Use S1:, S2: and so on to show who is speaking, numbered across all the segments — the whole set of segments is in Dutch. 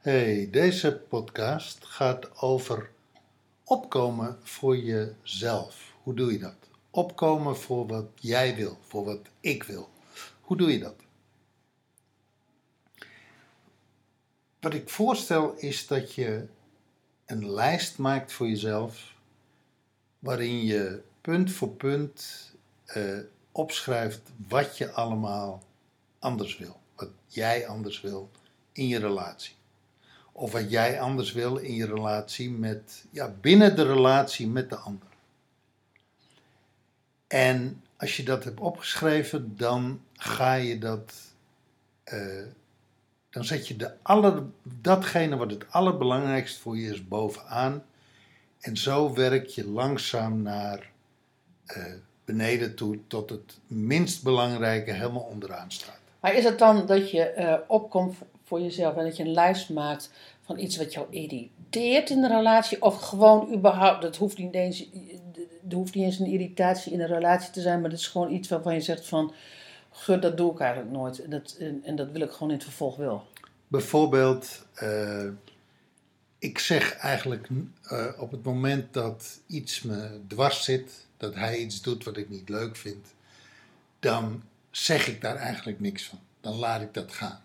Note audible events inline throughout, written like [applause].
S1: Hey, deze podcast gaat over opkomen voor jezelf. Hoe doe je dat? Opkomen voor wat jij wil, voor wat ik wil. Hoe doe je dat? Wat ik voorstel is dat je een lijst maakt voor jezelf, waarin je punt voor punt eh, opschrijft wat je allemaal anders wil. Wat jij anders wil in je relatie. Of wat jij anders wil in je relatie met, ja, binnen de relatie met de ander. En als je dat hebt opgeschreven, dan ga je dat, eh, dan zet je de aller, datgene wat het allerbelangrijkst voor je is bovenaan. En zo werk je langzaam naar uh, beneden toe tot het minst belangrijke helemaal onderaan staat.
S2: Maar is het dan dat je uh, opkomt voor jezelf en dat je een lijst maakt van iets wat jou irriteert in de relatie? Of gewoon überhaupt, dat hoeft niet eens, er hoeft niet eens een irritatie in een relatie te zijn, maar dat is gewoon iets waarvan je zegt van, gut, dat doe ik eigenlijk nooit. En dat, en, dat wil ik gewoon in het vervolg wel.
S1: Bijvoorbeeld, uh, ik zeg eigenlijk uh, op het moment dat iets me dwars zit, dat hij iets doet wat ik niet leuk vind, dan zeg ik daar eigenlijk niks van. Dan laat ik dat gaan.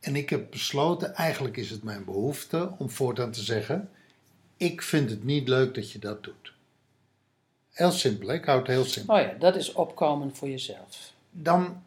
S1: En ik heb besloten, eigenlijk is het mijn behoefte om voortaan te zeggen: Ik vind het niet leuk dat je dat doet. Heel simpel, ik hou het heel simpel.
S2: Oh ja, dat is opkomen voor jezelf.
S1: Dan,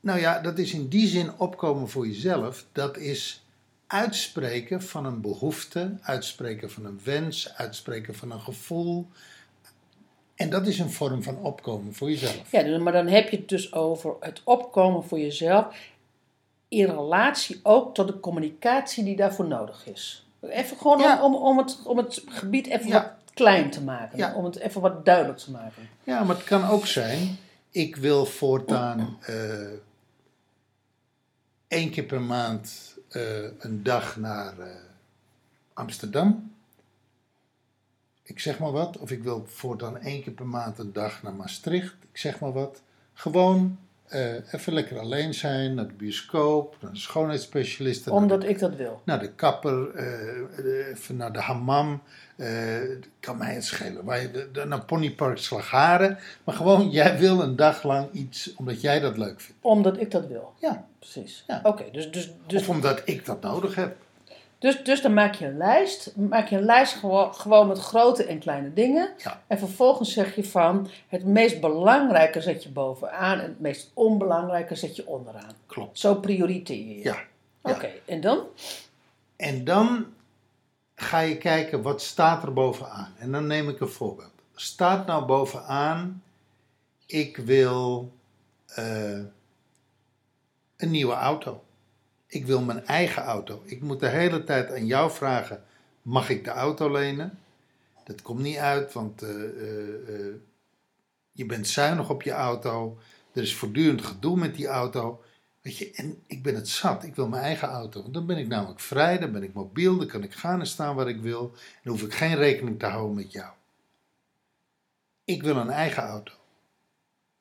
S1: nou ja, dat is in die zin opkomen voor jezelf. Dat is uitspreken van een behoefte, uitspreken van een wens, uitspreken van een gevoel, en dat is een vorm van opkomen voor jezelf.
S2: Ja, maar dan heb je het dus over het opkomen voor jezelf in relatie ook tot de communicatie die daarvoor nodig is. Even gewoon om, om, het, om het gebied even wat klein te maken, om het even wat duidelijk te maken.
S1: Ja, maar het kan ook zijn, ik wil voortaan uh, één keer per maand uh, een dag naar uh, Amsterdam ik zeg maar wat. Of ik wil voortaan één keer per maand een dag naar Maastricht. Ik zeg maar wat. Gewoon uh, even lekker alleen zijn, naar de bioscoop, naar de schoonheidsspecialist.
S2: Omdat ik dat wil.
S1: Naar de kapper, uh, even naar de hammam. Uh, kan mij het schelen. Waar je, de, naar Ponypark Slagharen. Maar gewoon, jij wil een dag lang iets omdat jij dat leuk vindt.
S2: Omdat ik dat wil.
S1: Ja.
S2: Precies. Ja. Oké, dus, dus, dus...
S1: Of omdat ik dat nodig heb.
S2: Dus, dus dan maak je een lijst. Maak je een lijst gewoon, gewoon met grote en kleine dingen.
S1: Ja.
S2: En vervolgens zeg je van het meest belangrijke zet je bovenaan en het meest onbelangrijke zet je onderaan.
S1: Klopt.
S2: Zo prioriteer je.
S1: Ja.
S2: Oké, en dan?
S1: En dan ga je kijken wat staat er bovenaan. En dan neem ik een voorbeeld. Staat nou bovenaan, ik wil uh, een nieuwe auto. Ik wil mijn eigen auto. Ik moet de hele tijd aan jou vragen: mag ik de auto lenen? Dat komt niet uit, want uh, uh, uh, je bent zuinig op je auto. Er is voortdurend gedoe met die auto. Weet je, en ik ben het zat. Ik wil mijn eigen auto. Want dan ben ik namelijk vrij, dan ben ik mobiel, dan kan ik gaan en staan waar ik wil. Dan hoef ik geen rekening te houden met jou. Ik wil een eigen auto.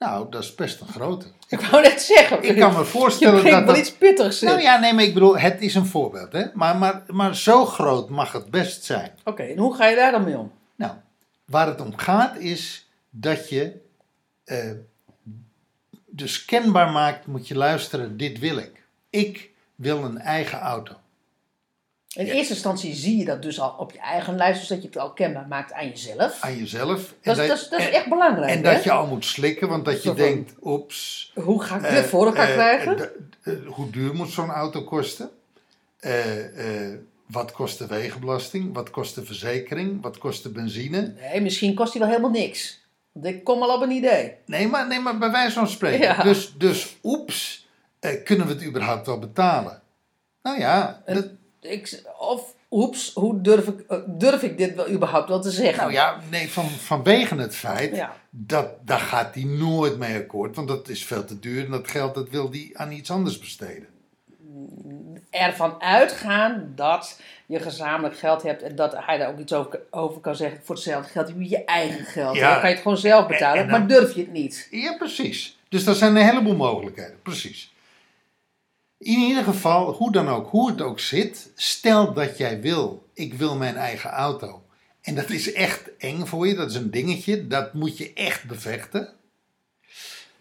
S1: Nou, dat is best een grote.
S2: Ik wou net zeggen.
S1: Ik kan me voorstellen dat.
S2: wel iets pittigs.
S1: Nou ja, nee, maar ik bedoel, het is een voorbeeld, hè? Maar, maar, maar zo groot mag het best zijn.
S2: Oké, okay, en hoe ga je daar dan mee om?
S1: Nou, waar het om gaat is dat je. Uh, dus kenbaar maakt, moet je luisteren: dit wil ik. Ik wil een eigen auto.
S2: In ja. eerste instantie zie je dat dus al op je eigen lijst, dus dat je het al kenbaar maakt aan jezelf.
S1: Aan jezelf.
S2: Dat,
S1: en
S2: dat, dat, dat is echt belangrijk.
S1: En
S2: hè?
S1: dat je al moet slikken, want dat je denkt, oeps.
S2: Hoe ga ik dit uh, voor elkaar uh, krijgen?
S1: Uh, hoe duur moet zo'n auto kosten? wat kost de wegenbelasting? Wat kost de verzekering? Wat kost de benzine?
S2: Nee, misschien kost die wel helemaal niks. Want ik kom al op een idee.
S1: Nee, maar, nee, maar bij wijze van spreken.
S2: Ja.
S1: Dus, dus oeps, kunnen we het überhaupt wel betalen? Nou ja, dat,
S2: ik, of oeps, hoe durf ik, durf ik dit wel überhaupt wel te zeggen?
S1: Nou ja, nee, van, vanwege het feit
S2: Ja.
S1: dat daar gaat hij nooit mee akkoord, want dat is veel te duur en dat geld dat wil hij aan iets anders besteden.
S2: Ervan uitgaan dat je gezamenlijk geld hebt en dat hij daar ook iets over, over kan zeggen. Voor hetzelfde geld heb je je eigen geld.
S1: Ja.
S2: Dan kan je het gewoon zelf betalen,
S1: En- en dan-
S2: maar durf je het niet.
S1: Ja, precies. Dus dat zijn een heleboel mogelijkheden, precies. In ieder geval, hoe dan ook, hoe het ook zit, stel dat jij wil, ik wil mijn eigen auto. En dat is echt eng voor je, dat is een dingetje, dat moet je echt bevechten.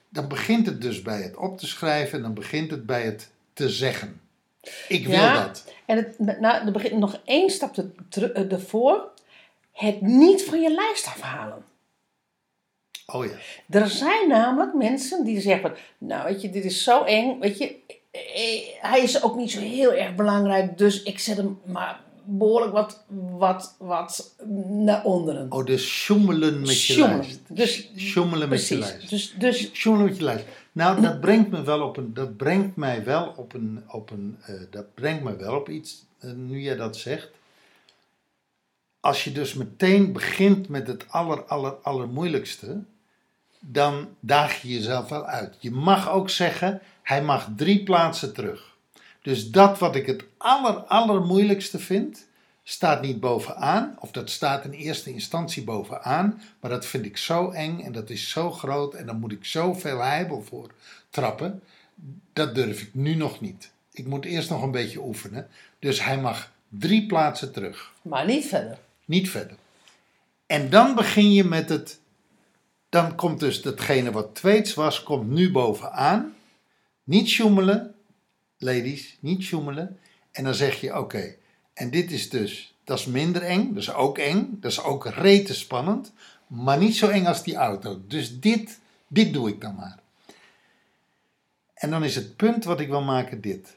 S1: Dan begint het dus bij het op te schrijven en dan begint het bij het te zeggen. Ik wil
S2: Ja.
S1: dat.
S2: En het, nou, er begint nog één stap eh, ervoor. Het niet van je lijst afhalen.
S1: Oh ja.
S2: Er zijn namelijk mensen die zeggen: Nou, weet je, dit is zo eng. Weet je, hij is ook niet zo heel erg belangrijk, dus ik zet hem maar behoorlijk wat, wat, wat naar onderen.
S1: Oh, dus sjoemelen met je
S2: Sjoemelen.
S1: lijst.
S2: Dus,
S1: Sjoemelen met je lijst.
S2: Dus, dus
S1: Sjoemelen met je lijst. Nou, dat brengt me wel op een, dat brengt mij wel op een, op een, eh, dat brengt me wel op iets, eh, nu jij dat zegt. Als je dus meteen begint met het aller, aller, allermoeilijkste, dan daag je jezelf wel uit. Je mag ook zeggen, hij mag drie plaatsen terug. Dus dat wat ik het aller, allermoeilijkste vind, staat niet bovenaan, of dat staat in eerste instantie bovenaan, maar dat vind ik zo eng en dat is zo groot en dan moet ik zoveel heibel voor trappen. Dat durf ik nu nog niet. Ik moet eerst nog een beetje oefenen. Dus hij mag drie plaatsen terug,
S2: maar niet verder.
S1: niet verder. En dan begin je met het. Dan komt dus datgene wat tweets was, komt nu bovenaan. Niet sjoemelen, ladies, niet sjoemelen. En dan zeg je: oké, en dit is dus, dat is minder eng, dat is ook eng, dat is ook rete spannend, maar niet zo eng als die auto. Dus dit, dit doe ik dan maar. En dan is het punt wat ik wil maken dit.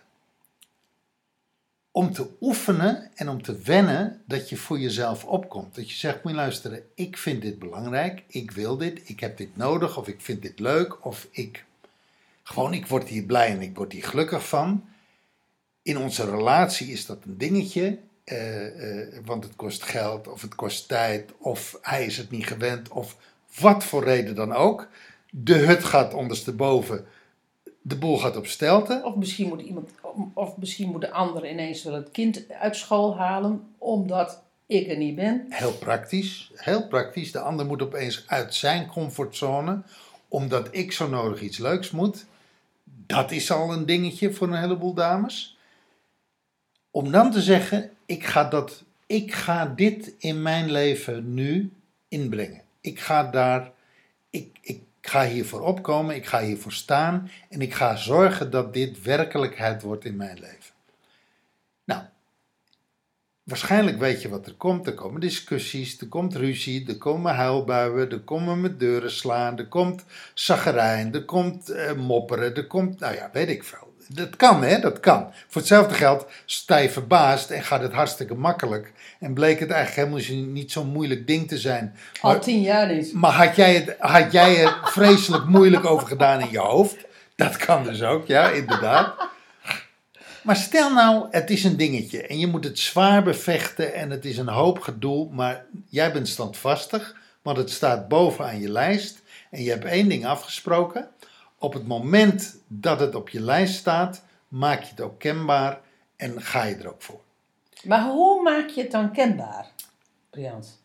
S1: Om te oefenen en om te wennen dat je voor jezelf opkomt. Dat je zegt, moet je luisteren, ik vind dit belangrijk, ik wil dit, ik heb dit nodig, of ik vind dit leuk, of ik, gewoon ik word hier blij en ik word hier gelukkig van. In onze relatie is dat een dingetje, eh, eh, want het kost geld, of het kost tijd, of hij is het niet gewend, of wat voor reden dan ook. De hut gaat ondersteboven, de boel gaat op stelten.
S2: Of misschien moet iemand, of misschien moet de ander ineens wel het kind uit school halen, omdat ik er niet ben.
S1: Heel praktisch, heel praktisch. De ander moet opeens uit zijn comfortzone, omdat ik zo nodig iets leuks moet. Dat is al een dingetje voor een heleboel dames. Om dan te zeggen, ik ga, dat, ik ga dit in mijn leven nu inbrengen. Ik ga daar, ik, ik ga hiervoor opkomen, ik ga hiervoor staan en ik ga zorgen dat dit werkelijkheid wordt in mijn leven. Nou, waarschijnlijk weet je wat er komt. Er komen discussies, er komt ruzie, er komen huilbuien, er komen met deuren slaan, er komt zaggerijn, er komt eh, mopperen, er komt, nou ja, weet ik veel. Dat kan, hè, dat kan. Voor hetzelfde geld sta je verbaasd en gaat het hartstikke makkelijk. En bleek het eigenlijk helemaal niet zo'n moeilijk ding te zijn.
S2: Al
S1: Maar,
S2: tien jaar niet.
S1: maar had, jij het, had jij er vreselijk moeilijk over gedaan in je hoofd? Dat kan dus ook, ja, inderdaad. Maar stel nou, het is een dingetje en je moet het zwaar bevechten en het is een hoop gedoe, maar jij bent standvastig, want het staat bovenaan je lijst en je hebt één ding afgesproken. Op het moment dat het op je lijst staat, maak je het ook kenbaar en ga je er ook voor.
S2: Maar hoe maak je het dan kenbaar, Briant?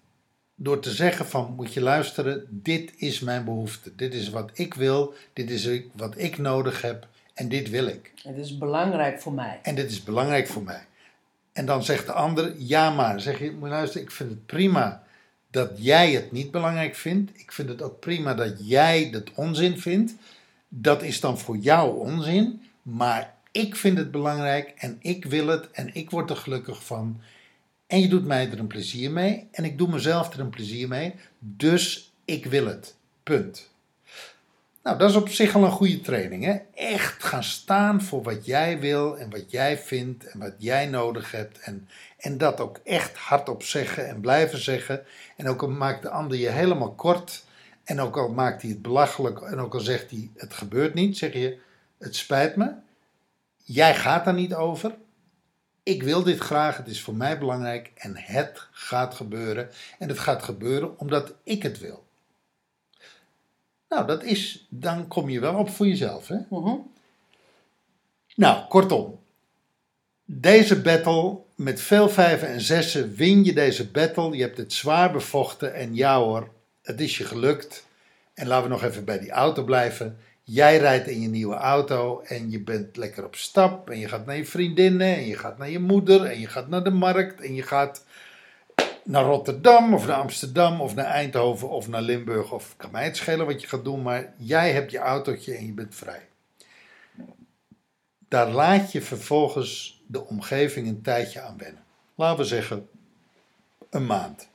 S1: Door te zeggen van, moet je luisteren, dit is mijn behoefte, dit is wat ik wil, dit is wat ik nodig heb en dit wil ik.
S2: Het is belangrijk voor mij.
S1: En dit is belangrijk voor mij. En dan zegt de ander, ja maar. Zeg je, moet luisteren, ik vind het prima dat jij het niet belangrijk vindt. Ik vind het ook prima dat jij het onzin vindt. Dat is dan voor jou onzin. Maar ik vind het belangrijk en ik wil het en ik word er gelukkig van. En je doet mij er een plezier mee en ik doe mezelf er een plezier mee. Dus ik wil het. Punt. Nou, dat is op zich al een goede training. Hè? Echt gaan staan voor wat jij wil en wat jij vindt en wat jij nodig hebt. En, en dat ook echt hardop zeggen en blijven zeggen. En ook al maakt de ander je helemaal kort. En ook al maakt hij het belachelijk en ook al zegt hij het gebeurt niet, zeg je het spijt me. Jij gaat daar niet over. Ik wil dit graag, het is voor mij belangrijk en het gaat gebeuren. En het gaat gebeuren omdat ik het wil. Nou, dat is, dan kom je wel op voor jezelf. Hè?
S2: Mhm.
S1: Nou, kortom. Deze battle, met veel vijven en zessen, win je deze battle. Je hebt het zwaar bevochten en ja hoor, het is je gelukt. En laten we nog even bij die auto blijven. Jij rijdt in je nieuwe auto en je bent lekker op stap. En je gaat naar je vriendinnen en je gaat naar je moeder en je gaat naar de markt en je gaat naar Rotterdam of naar Amsterdam of naar Eindhoven of naar Limburg. Of kan mij het schelen wat je gaat doen, maar jij hebt je autootje en je bent vrij. Daar laat je vervolgens de omgeving een tijdje aan wennen. Laten we zeggen een maand.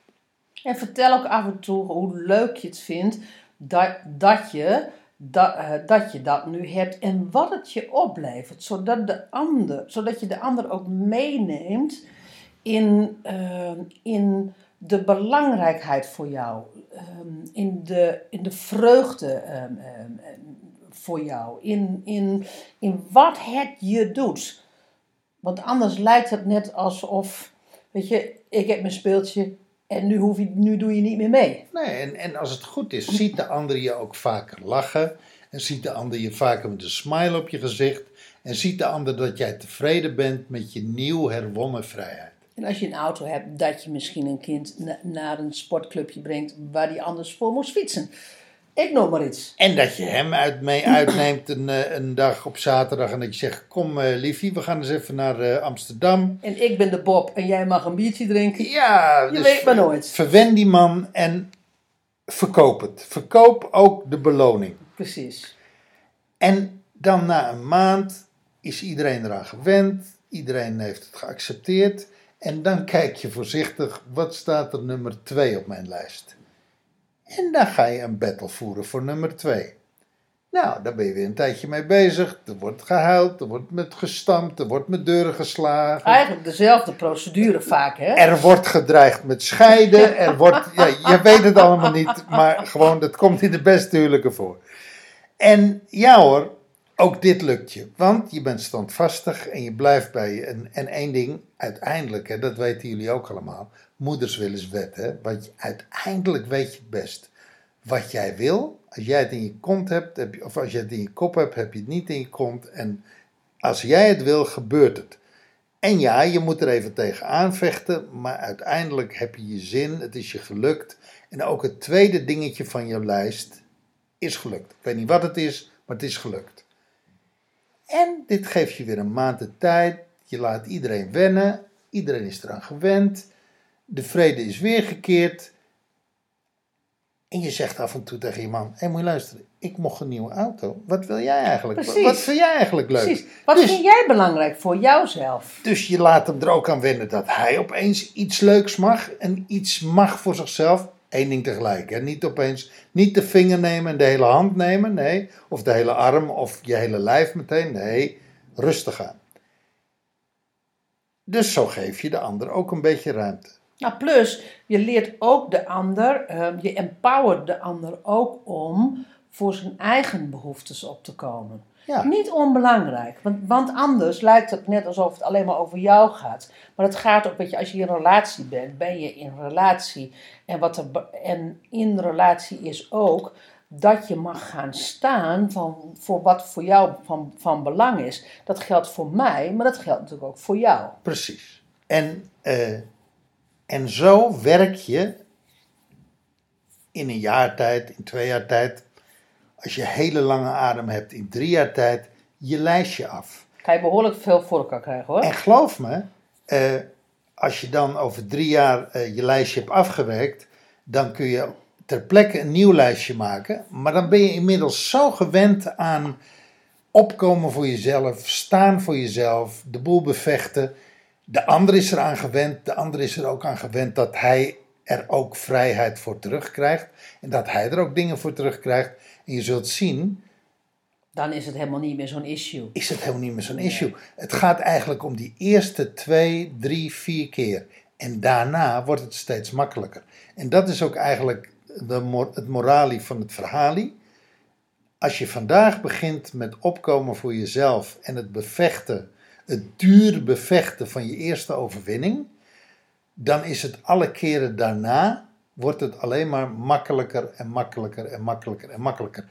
S2: En vertel ook af en toe hoe leuk je het vindt dat, dat, je, dat, eh, dat je dat nu hebt en wat het je oplevert. Zodat, de ander, zodat je de ander ook meeneemt in, eh, in de belangrijkheid voor jou. ehm, in, de, in de vreugde ehm, ehm, voor jou. In, in, in wat het je doet. Want anders lijkt het net alsof, weet je, ik heb mijn speeltje en nu, hoef je, nu doe je niet meer mee.
S1: Nee, en, en als het goed is, ziet de ander je ook vaker lachen. En ziet de ander je vaker met een smile op je gezicht. En ziet de ander dat jij tevreden bent met je nieuw herwonnen vrijheid.
S2: En als je een auto hebt, dat je misschien een kind na- naar een sportclubje brengt waar die anders voor moest fietsen. Ik noem maar iets.
S1: En dat je hem uit, mee [clears throat] uitneemt een, eh, een dag op zaterdag. En dat je zegt, kom eh, liefie, we gaan eens even naar eh, Amsterdam.
S2: En ik ben de Bob en jij mag een biertje drinken.
S1: Ja,
S2: Je weet maar nooit.
S1: Verwen die man en verkoop het. Verkoop ook de beloning.
S2: Precies.
S1: En dan na een maand is iedereen eraan gewend. Iedereen heeft het geaccepteerd. En dan kijk je voorzichtig, wat staat er nummer 2 op mijn lijst? En dan ga je een battle voeren voor nummer 2. Nou, daar ben je weer een tijdje mee bezig. Er wordt gehuild, er wordt met gestampt, er wordt met deuren geslagen.
S2: Eigenlijk dezelfde procedure vaak, hè?
S1: Er wordt gedreigd met scheiden. Er wordt, ja, je weet het allemaal niet, maar gewoon, dat komt in de beste huwelijken voor. En ja hoor, ook dit lukt je. Want je bent standvastig en je blijft bij je. En, en één ding, uiteindelijk, hè, dat weten jullie ook allemaal. Moeders willen eens wet, hè. Want je- uiteindelijk weet je het best. Wat jij wil, als jij het in je kont hebt, heb je, of als je het in je kop hebt, heb je het niet in je kont. En als jij het wil, gebeurt het. En ja, je moet er even tegenaan vechten, maar uiteindelijk heb je je zin, het is je gelukt. En ook het tweede dingetje van jouw lijst is gelukt. Ik weet niet wat het is, maar het is gelukt. En dit geeft je weer een maand de tijd. Je laat iedereen wennen. Iedereen is eraan gewend. De vrede is weergekeerd. En je zegt af en toe tegen je man: Hé, moet je luisteren, ik mocht een nieuwe auto. Wat wil jij eigenlijk?
S2: Precies.
S1: Wat vind jij eigenlijk leuk?
S2: Precies. Wat
S1: Dus-
S2: vind jij belangrijk voor jouzelf?
S1: Dus je laat hem er ook aan wennen dat hij opeens iets leuks mag en iets mag voor zichzelf. Eén ding tegelijk, hè? niet opeens niet de vinger nemen en de hele hand nemen, nee. Of de hele arm of je hele lijf meteen, nee. Rustig aan. Dus zo geef je de ander ook een beetje ruimte.
S2: Nou, plus, je leert ook de ander, ehm, je empowert de ander ook om voor zijn eigen behoeftes op te komen.
S1: Ja.
S2: Niet onbelangrijk, want, want anders lijkt het net alsof het alleen maar over jou gaat. Maar het gaat ook, weet je, als je in een relatie bent, ben je in relatie. En, wat er, en in relatie is ook dat je mag gaan staan van, voor wat voor jou van, van belang is. Dat geldt voor mij, maar dat geldt natuurlijk ook voor jou.
S1: Precies. En, eh, en zo werk je in een jaar tijd, in twee jaar tijd, als je hele lange adem hebt, in drie jaar tijd, je lijstje af.
S2: Kan je behoorlijk veel voor elkaar krijgen hoor.
S1: En geloof me, eh, als je dan over drie jaar eh, je lijstje hebt afgewerkt, dan kun je ter plekke een nieuw lijstje maken. Maar dan ben je inmiddels zo gewend aan opkomen voor jezelf, staan voor jezelf, de boel bevechten. De ander is eraan gewend, de ander is er ook aan gewend dat hij er ook vrijheid voor terugkrijgt. En dat hij er ook dingen voor terugkrijgt. En je zult zien,
S2: Dan is het helemaal niet meer zo'n issue.
S1: is het helemaal niet meer zo'n issue. Het gaat eigenlijk om die eerste twee, drie, vier keer. En daarna wordt het steeds makkelijker. En dat is ook eigenlijk de, het morali van het verhalie. Als je vandaag begint met opkomen voor jezelf en het bevechten, het dure bevechten van je eerste overwinning, dan is het alle keren daarna, wordt het alleen maar makkelijker en makkelijker en makkelijker en makkelijker.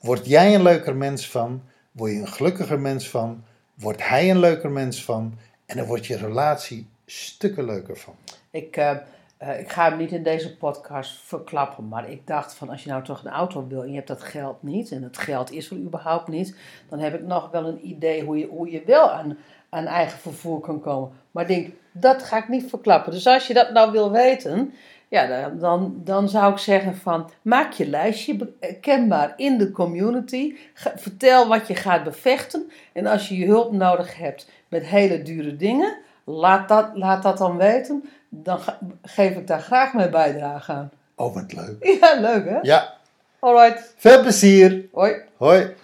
S1: Word jij een leuker mens van, word je een gelukkiger mens van, wordt hij een leuker mens van en dan wordt je relatie stukken leuker van.
S2: Ik, eh, eh, ik ga hem niet in deze podcast verklappen, maar ik dacht van als je nou toch een auto wil en je hebt dat geld niet, en het geld is er überhaupt niet, dan heb ik nog wel een idee hoe je, hoe je wel aan, aan eigen vervoer kan komen. Maar ik denk, dat ga ik niet verklappen. Dus als je dat nou wil weten, ja, dan, dan, zou ik zeggen van, maak je lijstje kenbaar in de community. Vertel wat je gaat bevechten. En als je hulp nodig hebt met hele dure dingen, laat dat, laat dat dan weten. Dan geef ik daar graag mijn bijdrage aan.
S1: Oh, wat leuk.
S2: Ja, leuk hè?
S1: Ja,
S2: Alright,
S1: veel plezier.
S2: hoi.
S1: Hoi.